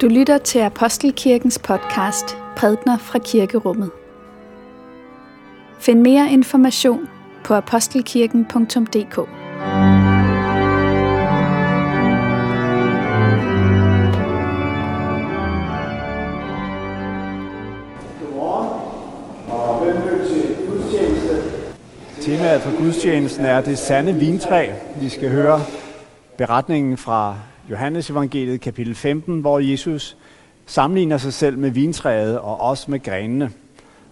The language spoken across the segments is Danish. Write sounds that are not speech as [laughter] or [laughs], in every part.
Du lytter til Apostelkirkens podcast Prædner fra Kirkerummet. Find mere information på apostelkirken.dk. Temaet for gudstjenesten er det sande vintræ. Vi skal høre beretningen fra Johannes evangeliet kapitel 15, hvor Jesus sammenligner sig selv med vintræet og også med grenene.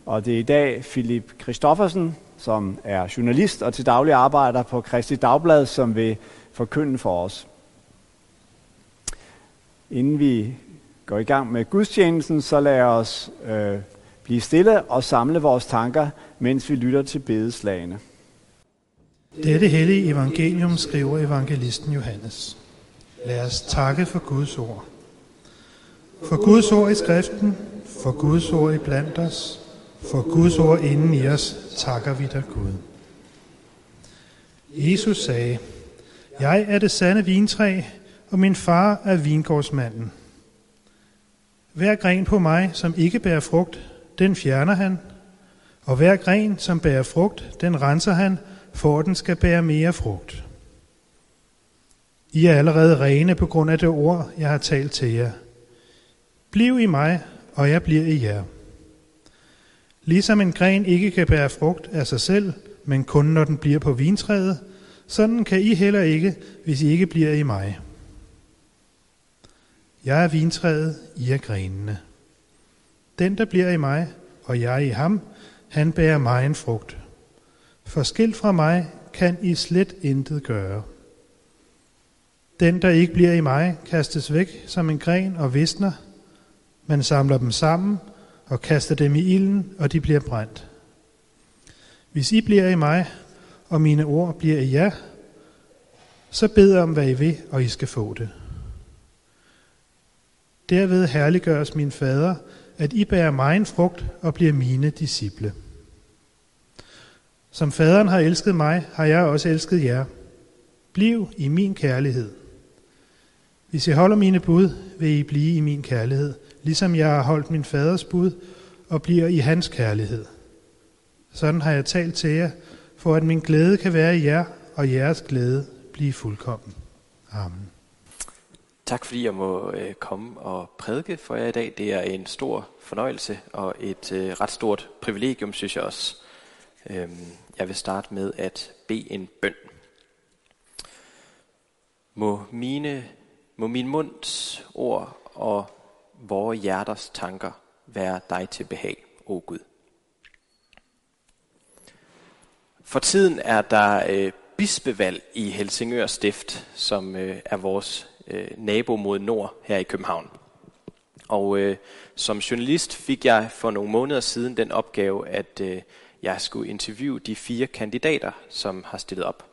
Og det er i dag Philip Christoffersen, som er journalist og til daglig arbejder på Kristi Dagblad, som vil forkynde for os. Inden vi går i gang med gudstjenesten, så lad os øh, blive stille og samle vores tanker, mens vi lytter til bedeslagene. Dette hellige evangelium skriver evangelisten Johannes. Lad os takke for Guds ord. For Guds ord i skriften, for Guds ord i blandt os, for Guds ord inden i os, takker vi dig Gud. Jesus sagde, Jeg er det sande vintræ, og min far er vingårdsmanden. Hver gren på mig, som ikke bærer frugt, den fjerner han, og hver gren, som bærer frugt, den renser han, for den skal bære mere frugt. I er allerede rene på grund af det ord, jeg har talt til jer. Bliv i mig, og jeg bliver i jer. Ligesom en gren ikke kan bære frugt af sig selv, men kun når den bliver på vintræet, sådan kan I heller ikke, hvis I ikke bliver i mig. Jeg er vintræet, I er grenene. Den, der bliver i mig, og jeg i ham, han bærer mig en frugt. For skilt fra mig kan I slet intet gøre. Den, der ikke bliver i mig, kastes væk som en gren og visner. Man samler dem sammen og kaster dem i ilden, og de bliver brændt. Hvis I bliver i mig, og mine ord bliver i jer, så bed om, hvad I vil, og I skal få det. Derved herliggøres min fader, at I bærer mig en frugt og bliver mine disciple. Som faderen har elsket mig, har jeg også elsket jer. Bliv i min kærlighed. Hvis I holder mine bud, vil I blive i min kærlighed, ligesom jeg har holdt min faders bud og bliver i hans kærlighed. Sådan har jeg talt til jer, for at min glæde kan være i jer, og jeres glæde blive fuldkommen. Amen. Tak fordi jeg må øh, komme og prædike for jer i dag. Det er en stor fornøjelse og et øh, ret stort privilegium, synes jeg også. Øhm, jeg vil starte med at bede en bøn. Må mine, må min munds ord og vores hjerters tanker være dig til behag, o Gud. For tiden er der øh, bispevalg i Helsingør Stift, som øh, er vores øh, nabo mod nord her i København. Og øh, som journalist fik jeg for nogle måneder siden den opgave, at øh, jeg skulle interviewe de fire kandidater, som har stillet op.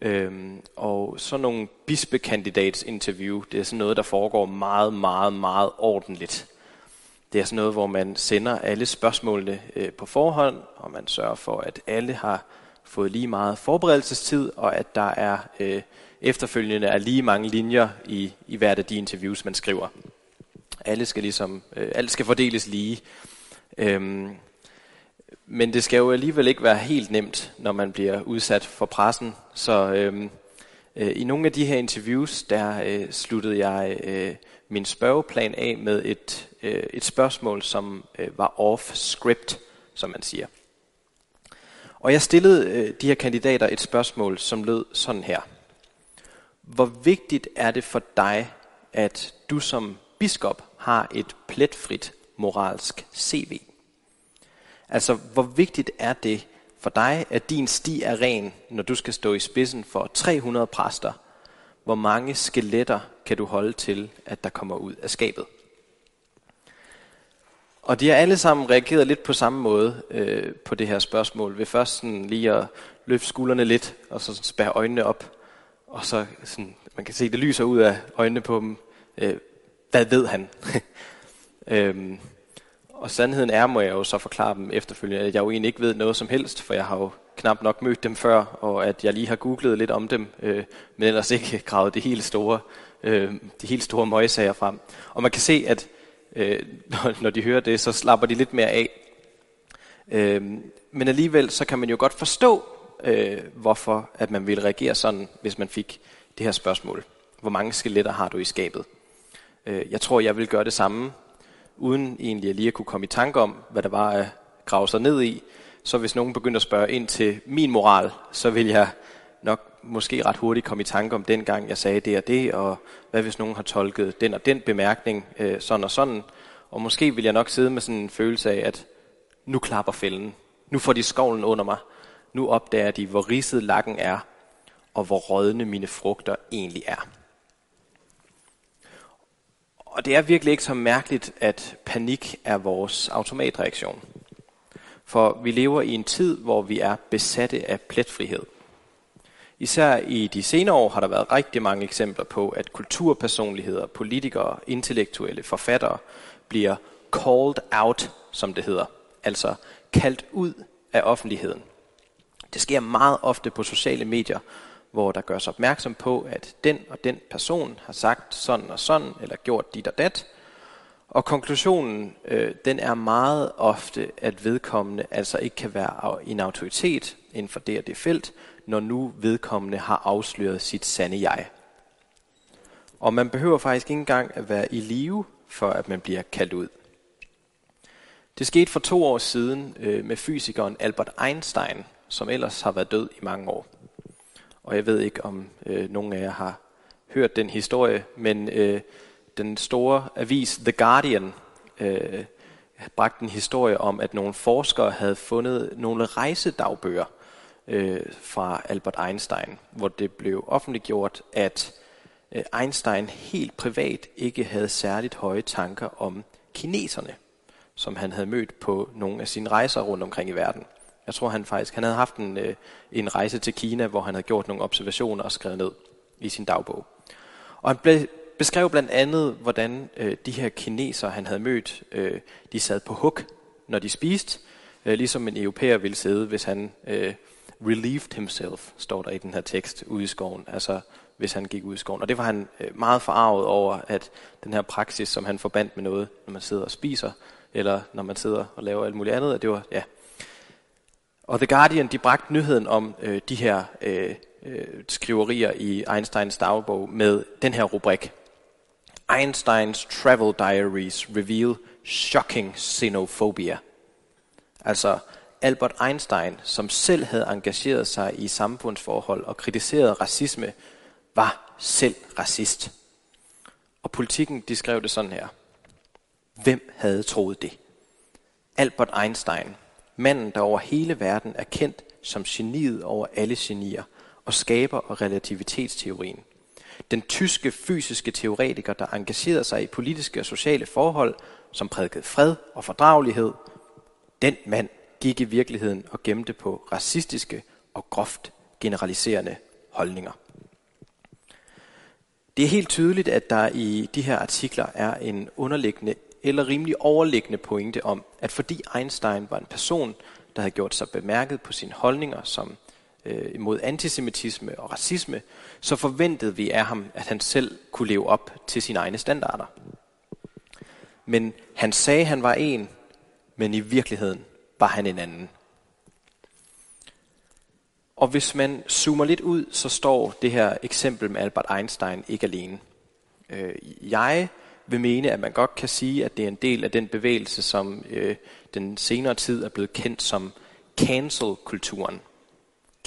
Øhm, og så nogle bispekandidatsinterview, det er sådan noget, der foregår meget, meget, meget ordentligt. Det er sådan noget, hvor man sender alle spørgsmålene øh, på forhånd, og man sørger for, at alle har fået lige meget forberedelsestid, og at der er øh, efterfølgende er lige mange linjer i, i hvert af de interviews, man skriver. Alle skal ligesom, øh, alt skal fordeles lige. Øhm, men det skal jo alligevel ikke være helt nemt, når man bliver udsat for pressen. Så øhm, øh, i nogle af de her interviews, der øh, sluttede jeg øh, min spørgeplan af med et, øh, et spørgsmål, som øh, var off-script, som man siger. Og jeg stillede øh, de her kandidater et spørgsmål, som lød sådan her. Hvor vigtigt er det for dig, at du som biskop har et pletfrit moralsk CV? Altså, hvor vigtigt er det for dig, at din sti er ren, når du skal stå i spidsen for 300 præster? Hvor mange skeletter kan du holde til, at der kommer ud af skabet? Og de har alle sammen reageret lidt på samme måde øh, på det her spørgsmål. Ved først sådan lige at løfte skuldrene lidt, og så spærre øjnene op. Og så sådan, man kan se, det lyser ud af øjnene på dem. Øh, hvad ved han? [laughs] øhm, og sandheden er, må jeg jo så forklare dem efterfølgende, at jeg jo egentlig ikke ved noget som helst, for jeg har jo knap nok mødt dem før, og at jeg lige har googlet lidt om dem, øh, men ellers ikke [laughs] gravet det helt store øh, de helt store møgsager frem. Og man kan se, at øh, når, [laughs] når de hører det, så slapper de lidt mere af. Øh, men alligevel, så kan man jo godt forstå, øh, hvorfor at man ville reagere sådan, hvis man fik det her spørgsmål. Hvor mange skeletter har du i skabet? Øh, jeg tror, jeg vil gøre det samme, uden egentlig lige at kunne komme i tanke om, hvad der var at grave sig ned i. Så hvis nogen begynder at spørge ind til min moral, så vil jeg nok måske ret hurtigt komme i tanke om den gang, jeg sagde det og det, og hvad hvis nogen har tolket den og den bemærkning øh, sådan og sådan. Og måske vil jeg nok sidde med sådan en følelse af, at nu klapper fælden. Nu får de skovlen under mig. Nu opdager de, hvor ridset lakken er, og hvor rådne mine frugter egentlig er. Og det er virkelig ikke så mærkeligt, at panik er vores automatreaktion. For vi lever i en tid, hvor vi er besatte af pletfrihed. Især i de senere år har der været rigtig mange eksempler på, at kulturpersonligheder, politikere, intellektuelle, forfattere bliver called out, som det hedder. Altså kaldt ud af offentligheden. Det sker meget ofte på sociale medier, hvor der gørs opmærksom på, at den og den person har sagt sådan og sådan, eller gjort dit og dat. Og konklusionen, øh, den er meget ofte, at vedkommende altså ikke kan være en autoritet inden for det og det felt, når nu vedkommende har afsløret sit sande jeg. Og man behøver faktisk ikke engang at være i live, for at man bliver kaldt ud. Det skete for to år siden øh, med fysikeren Albert Einstein, som ellers har været død i mange år. Og jeg ved ikke, om øh, nogen af jer har hørt den historie, men øh, den store avis The Guardian øh, bragte en historie om, at nogle forskere havde fundet nogle rejsedagbøger øh, fra Albert Einstein, hvor det blev offentliggjort, at øh, Einstein helt privat ikke havde særligt høje tanker om kineserne, som han havde mødt på nogle af sine rejser rundt omkring i verden. Jeg tror han faktisk, han havde haft en, øh, en rejse til Kina, hvor han havde gjort nogle observationer og skrevet ned i sin dagbog. Og han ble, beskrev blandt andet, hvordan øh, de her kinesere, han havde mødt, øh, de sad på huk, når de spiste, øh, ligesom en europæer ville sidde, hvis han øh, relieved himself, står der i den her tekst, ude i skoven. Altså hvis han gik ud i skoven. Og det var han øh, meget forarvet over, at den her praksis, som han forbandt med noget, når man sidder og spiser, eller når man sidder og laver alt muligt andet, at det var, ja, og The Guardian, de bragte nyheden om øh, de her øh, øh, skriverier i Einsteins dagbog med den her rubrik. Einsteins travel diaries reveal shocking xenophobia. Altså Albert Einstein, som selv havde engageret sig i samfundsforhold og kritiseret racisme, var selv racist. Og politikken, de skrev det sådan her. Hvem havde troet det? Albert Einstein, Manden, der over hele verden er kendt som geniet over alle genier og skaber og relativitetsteorien. Den tyske fysiske teoretiker, der engagerede sig i politiske og sociale forhold, som prædikede fred og fordragelighed. Den mand gik i virkeligheden og gemte på racistiske og groft generaliserende holdninger. Det er helt tydeligt, at der i de her artikler er en underliggende eller rimelig overliggende pointe om, at fordi Einstein var en person, der havde gjort sig bemærket på sine holdninger som øh, imod antisemitisme og racisme, så forventede vi af ham, at han selv kunne leve op til sine egne standarder. Men han sagde, at han var en, men i virkeligheden var han en anden. Og hvis man zoomer lidt ud, så står det her eksempel med Albert Einstein ikke alene. Øh, jeg vil mene, at man godt kan sige, at det er en del af den bevægelse, som øh, den senere tid er blevet kendt som cancel-kulturen.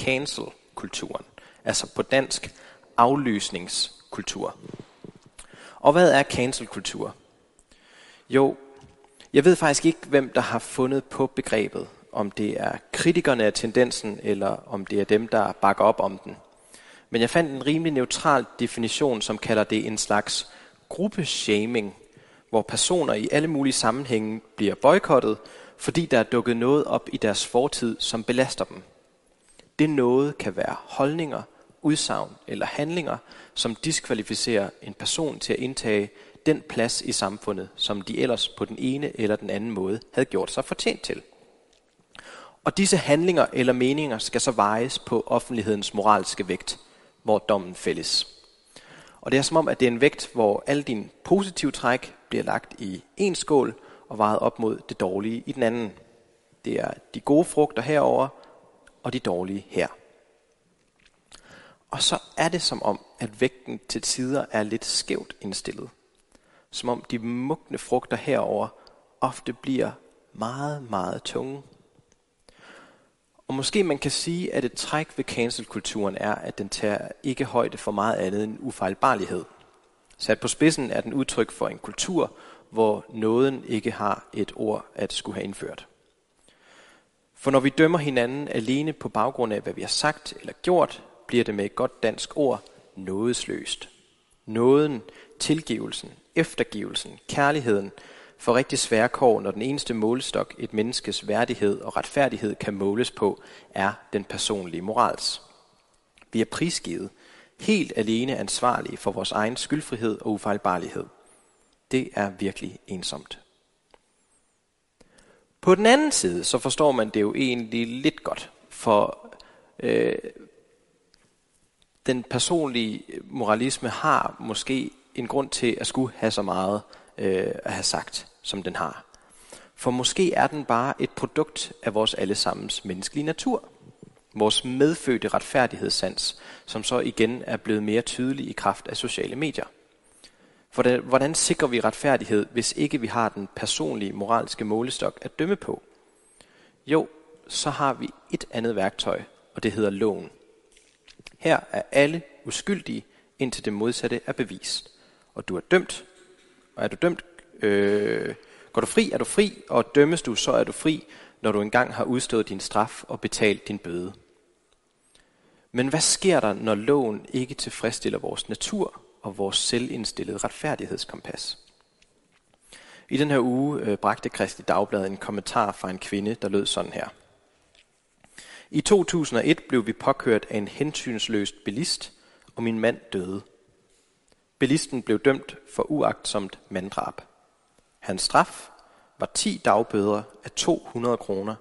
Cancel-kulturen. Altså på dansk aflysningskultur. Og hvad er cancel-kultur? Jo, jeg ved faktisk ikke, hvem der har fundet på begrebet. Om det er kritikerne af tendensen, eller om det er dem, der bakker op om den. Men jeg fandt en rimelig neutral definition, som kalder det en slags gruppeshaming, hvor personer i alle mulige sammenhænge bliver boykottet, fordi der er dukket noget op i deres fortid, som belaster dem. Det noget kan være holdninger, udsagn eller handlinger, som diskvalificerer en person til at indtage den plads i samfundet, som de ellers på den ene eller den anden måde havde gjort sig fortjent til. Og disse handlinger eller meninger skal så vejes på offentlighedens moralske vægt, hvor dommen fælles. Og det er som om, at det er en vægt, hvor alle dine positive træk bliver lagt i en skål og vejet op mod det dårlige i den anden. Det er de gode frugter herover og de dårlige her. Og så er det som om, at vægten til tider er lidt skævt indstillet. Som om de mugne frugter herover ofte bliver meget, meget tunge. Og måske man kan sige, at et træk ved cancelkulturen er, at den tager ikke højde for meget andet end ufejlbarlighed. Sat på spidsen er den udtryk for en kultur, hvor nåden ikke har et ord at skulle have indført. For når vi dømmer hinanden alene på baggrund af, hvad vi har sagt eller gjort, bliver det med et godt dansk ord nådesløst. Nåden, tilgivelsen, eftergivelsen, kærligheden for rigtig svære kår, når den eneste målestok et menneskes værdighed og retfærdighed kan måles på, er den personlige morals. Vi er prisgivet, helt alene ansvarlige for vores egen skyldfrihed og ufejlbarlighed. Det er virkelig ensomt. På den anden side, så forstår man det jo egentlig lidt godt, for øh, den personlige moralisme har måske en grund til at skulle have så meget øh, at have sagt, som den har. For måske er den bare et produkt af vores allesammens menneskelige natur. Vores medfødte retfærdighedssans, som så igen er blevet mere tydelig i kraft af sociale medier. For hvordan sikrer vi retfærdighed, hvis ikke vi har den personlige moralske målestok at dømme på? Jo, så har vi et andet værktøj, og det hedder loven. Her er alle uskyldige, indtil det modsatte er bevist. Og du er dømt, og er du dømt, øh, går du fri, er du fri, og dømmes du, så er du fri, når du engang har udstået din straf og betalt din bøde. Men hvad sker der, når loven ikke tilfredsstiller vores natur og vores selvindstillede retfærdighedskompas? I den her uge øh, bragte Kristi Dagblad en kommentar fra en kvinde, der lød sådan her. I 2001 blev vi påkørt af en hensynsløst bilist, og min mand døde. Bilisten blev dømt for uagtsomt manddrab. Hans straf var 10 dagbøder af 200 kroner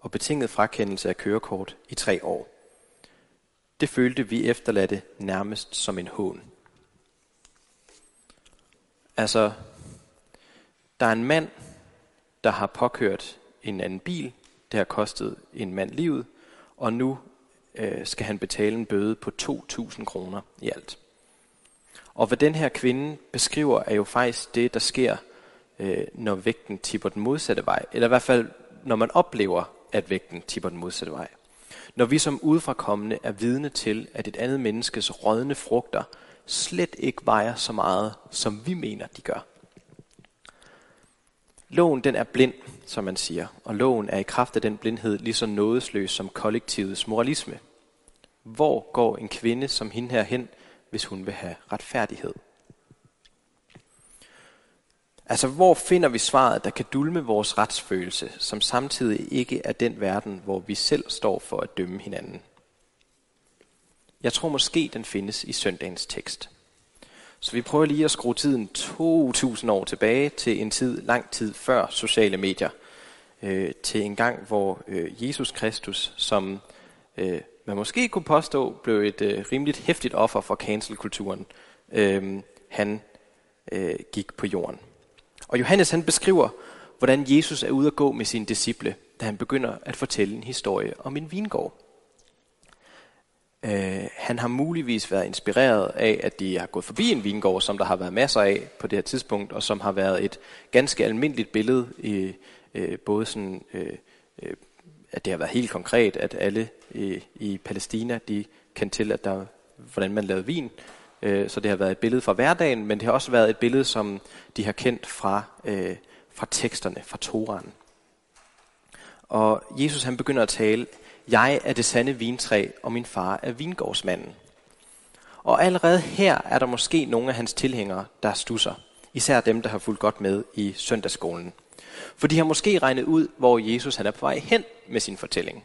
og betinget frakendelse af kørekort i tre år. Det følte vi efterladte nærmest som en hån. Altså, der er en mand, der har påkørt en anden bil. Det har kostet en mand livet, og nu øh, skal han betale en bøde på 2.000 kroner i alt. Og hvad den her kvinde beskriver, er jo faktisk det, der sker, øh, når vægten tipper den modsatte vej. Eller i hvert fald, når man oplever, at vægten tipper den modsatte vej. Når vi som udefrakommende er vidne til, at et andet menneskes rådne frugter slet ikke vejer så meget, som vi mener, de gør. Loven den er blind, som man siger, og loven er i kraft af den blindhed lige så nådesløs som kollektivets moralisme. Hvor går en kvinde som hende her hen, hvis hun vil have retfærdighed? Altså, hvor finder vi svaret, der kan dulme vores retsfølelse, som samtidig ikke er den verden, hvor vi selv står for at dømme hinanden? Jeg tror måske, den findes i søndagens tekst. Så vi prøver lige at skrue tiden 2000 år tilbage til en tid, lang tid før sociale medier. Øh, til en gang, hvor øh, Jesus Kristus, som øh, man måske kunne påstå, blev et øh, rimeligt hæftigt offer for cancelkulturen, øh, han øh, gik på jorden. Og Johannes han beskriver, hvordan Jesus er ude at gå med sine disciple, da han begynder at fortælle en historie om en vingård. Øh, han har muligvis været inspireret af, at de har gået forbi en vingård, som der har været masser af på det her tidspunkt, og som har været et ganske almindeligt billede i øh, både sådan, øh, øh, at det har været helt konkret, at alle i, i Palæstina, de kendte til, at der, hvordan man lavede vin. Øh, så det har været et billede fra hverdagen, men det har også været et billede, som de har kendt fra, øh, fra teksterne, fra Toraen. Og Jesus han begynder at tale jeg er det sande vintræ, og min far er vingårdsmanden. Og allerede her er der måske nogle af hans tilhængere, der stusser. Især dem, der har fulgt godt med i søndagsskolen. For de har måske regnet ud, hvor Jesus han er på vej hen med sin fortælling.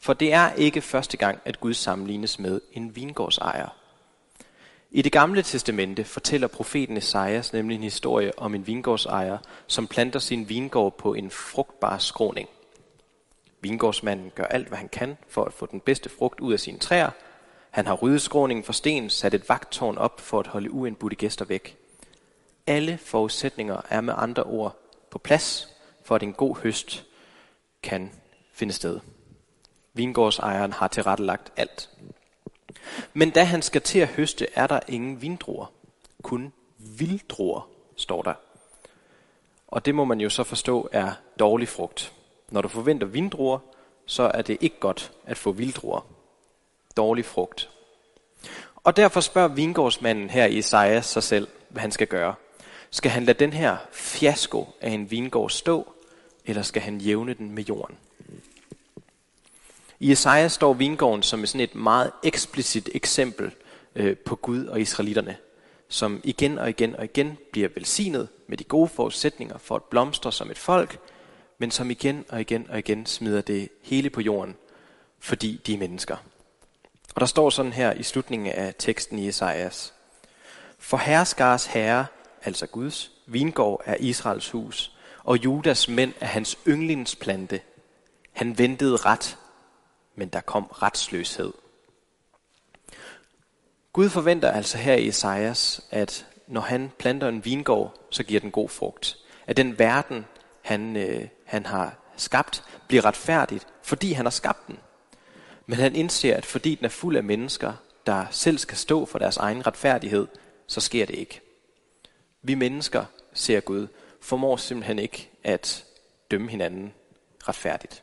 For det er ikke første gang, at Gud sammenlignes med en vingårdsejer. I det gamle testamente fortæller profeten Esajas nemlig en historie om en vingårdsejer, som planter sin vingård på en frugtbar skråning – Vingårdsmanden gør alt, hvad han kan for at få den bedste frugt ud af sine træer, Han har ryddet skråningen for sten, sat et vagtårn op for at holde uindbudte gæster væk. Alle forudsætninger er med andre ord på plads, for at en god høst kan finde sted. Vingårdsejeren har tilrettelagt alt. Men da han skal til at høste, er der ingen vindruer. Kun vilddruer, står der. Og det må man jo så forstå er dårlig frugt. Når du forventer vindruer, så er det ikke godt at få vilddruer. Dårlig frugt. Og derfor spørger vingårdsmanden her i Isaiah sig selv, hvad han skal gøre. Skal han lade den her fiasko af en vingård stå, eller skal han jævne den med jorden? I Esajas står vingården som sådan et meget eksplicit eksempel øh, på Gud og israelitterne, som igen og igen og igen bliver velsignet med de gode forudsætninger for at blomstre som et folk, men som igen og igen og igen smider det hele på jorden, fordi de er mennesker. Og der står sådan her i slutningen af teksten i Esajas. For herskars herre, altså Guds, vingård er Israels hus, og Judas mænd er hans yndlingsplante. Han ventede ret, men der kom retsløshed. Gud forventer altså her i Esajas, at når han planter en vingård, så giver den god frugt. At den verden, han, øh, han har skabt, bliver retfærdigt, fordi han har skabt den. Men han indser, at fordi den er fuld af mennesker, der selv skal stå for deres egen retfærdighed, så sker det ikke. Vi mennesker, ser Gud, formår simpelthen ikke at dømme hinanden retfærdigt.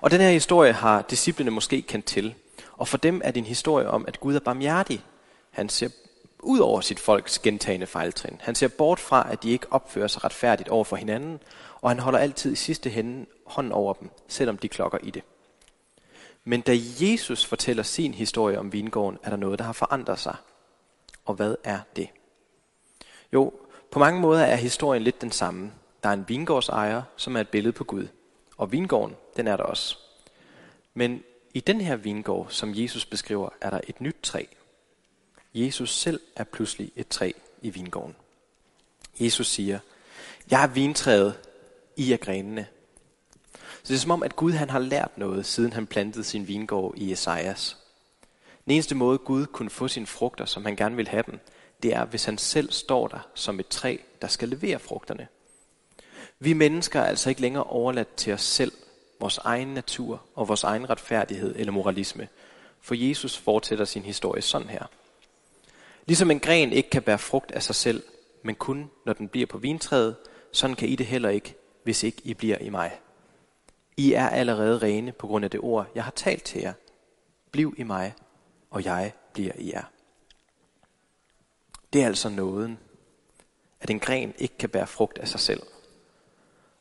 Og den her historie har disciplene måske kendt til. Og for dem er det en historie om, at Gud er barmhjertig. Han ser ud over sit folks gentagende fejltrin. Han ser bort fra, at de ikke opfører sig retfærdigt over for hinanden, og han holder altid i sidste hende hånden over dem, selvom de klokker i det. Men da Jesus fortæller sin historie om vingården, er der noget, der har forandret sig. Og hvad er det? Jo, på mange måder er historien lidt den samme. Der er en vingårdsejer, som er et billede på Gud. Og vingården, den er der også. Men i den her vingård, som Jesus beskriver, er der et nyt træ. Jesus selv er pludselig et træ i vingården. Jesus siger, jeg er vintræet, I er grenene. Så det er som om, at Gud han har lært noget, siden han plantede sin vingård i Esajas. Den eneste måde, Gud kunne få sine frugter, som han gerne vil have dem, det er, hvis han selv står der som et træ, der skal levere frugterne. Vi mennesker er altså ikke længere overladt til os selv, vores egen natur og vores egen retfærdighed eller moralisme. For Jesus fortsætter sin historie sådan her. Ligesom en gren ikke kan bære frugt af sig selv, men kun når den bliver på vintræet, sådan kan I det heller ikke, hvis ikke I bliver i mig. I er allerede rene på grund af det ord, jeg har talt til jer. Bliv i mig, og jeg bliver i jer. Det er altså nåden, at en gren ikke kan bære frugt af sig selv.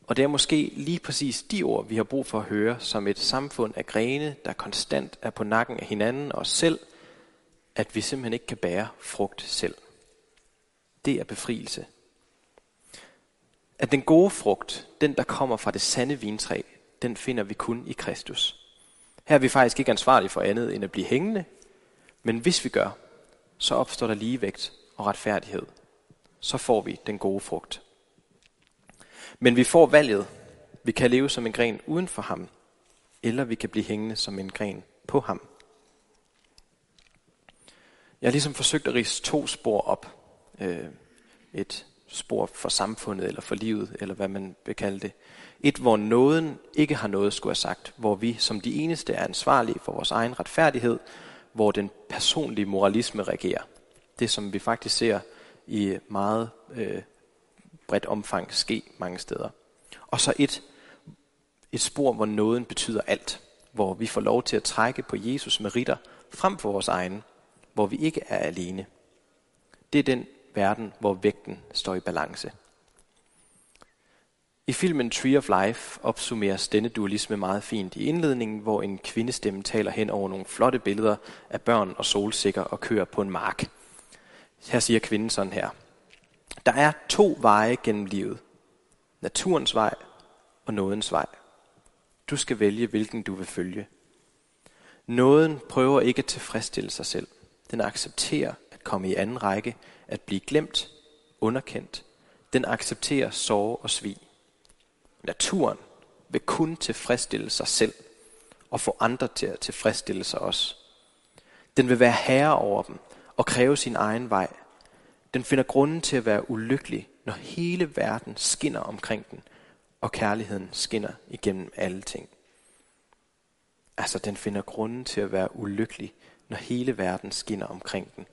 Og det er måske lige præcis de ord, vi har brug for at høre som et samfund af grene, der konstant er på nakken af hinanden og os selv, at vi simpelthen ikke kan bære frugt selv. Det er befrielse. At den gode frugt, den der kommer fra det sande vintræ, den finder vi kun i Kristus. Her er vi faktisk ikke ansvarlige for andet end at blive hængende, men hvis vi gør, så opstår der ligevægt og retfærdighed. Så får vi den gode frugt. Men vi får valget. Vi kan leve som en gren uden for ham, eller vi kan blive hængende som en gren på ham. Jeg har ligesom forsøgt at rise to spor op. Øh, et spor for samfundet, eller for livet, eller hvad man vil kalde det. Et, hvor nåden ikke har noget skulle have sagt, hvor vi som de eneste er ansvarlige for vores egen retfærdighed, hvor den personlige moralisme regerer. Det, som vi faktisk ser i meget øh, bredt omfang ske mange steder. Og så et, et spor, hvor nåden betyder alt. Hvor vi får lov til at trække på Jesus meritter frem for vores egen. Hvor vi ikke er alene. Det er den verden, hvor vægten står i balance. I filmen Tree of Life opsummeres denne dualisme meget fint i indledningen, hvor en kvindestemme taler hen over nogle flotte billeder af børn og solsikker og kører på en mark. Her siger kvinden sådan her. Der er to veje gennem livet. Naturens vej og nådens vej. Du skal vælge, hvilken du vil følge. Nåden prøver ikke at tilfredsstille sig selv. Den accepterer at komme i anden række, at blive glemt, underkendt. Den accepterer sorg og svig. Naturen vil kun tilfredsstille sig selv og få andre til at tilfredsstille sig også. Den vil være herre over dem og kræve sin egen vej. Den finder grunden til at være ulykkelig, når hele verden skinner omkring den, og kærligheden skinner igennem alle ting. Altså, den finder grunden til at være ulykkelig, når hele verden skinner omkring den.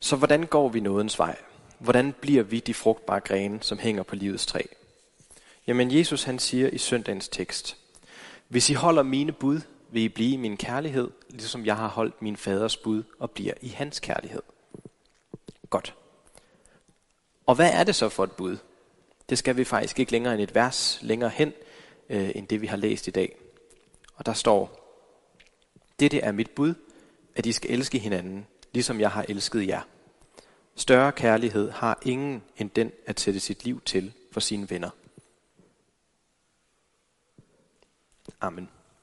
Så hvordan går vi nådens vej? Hvordan bliver vi de frugtbare grene, som hænger på livets træ? Jamen, Jesus han siger i søndagens tekst, Hvis I holder mine bud, vil I blive i min kærlighed, ligesom jeg har holdt min faders bud og bliver i hans kærlighed. Godt. Og hvad er det så for et bud? Det skal vi faktisk ikke længere end et vers længere hen, øh, end det vi har læst i dag. Og der står, Dette er mit bud, at I skal elske hinanden, ligesom jeg har elsket jer. Større kærlighed har ingen end den at sætte sit liv til for sine venner. Amen.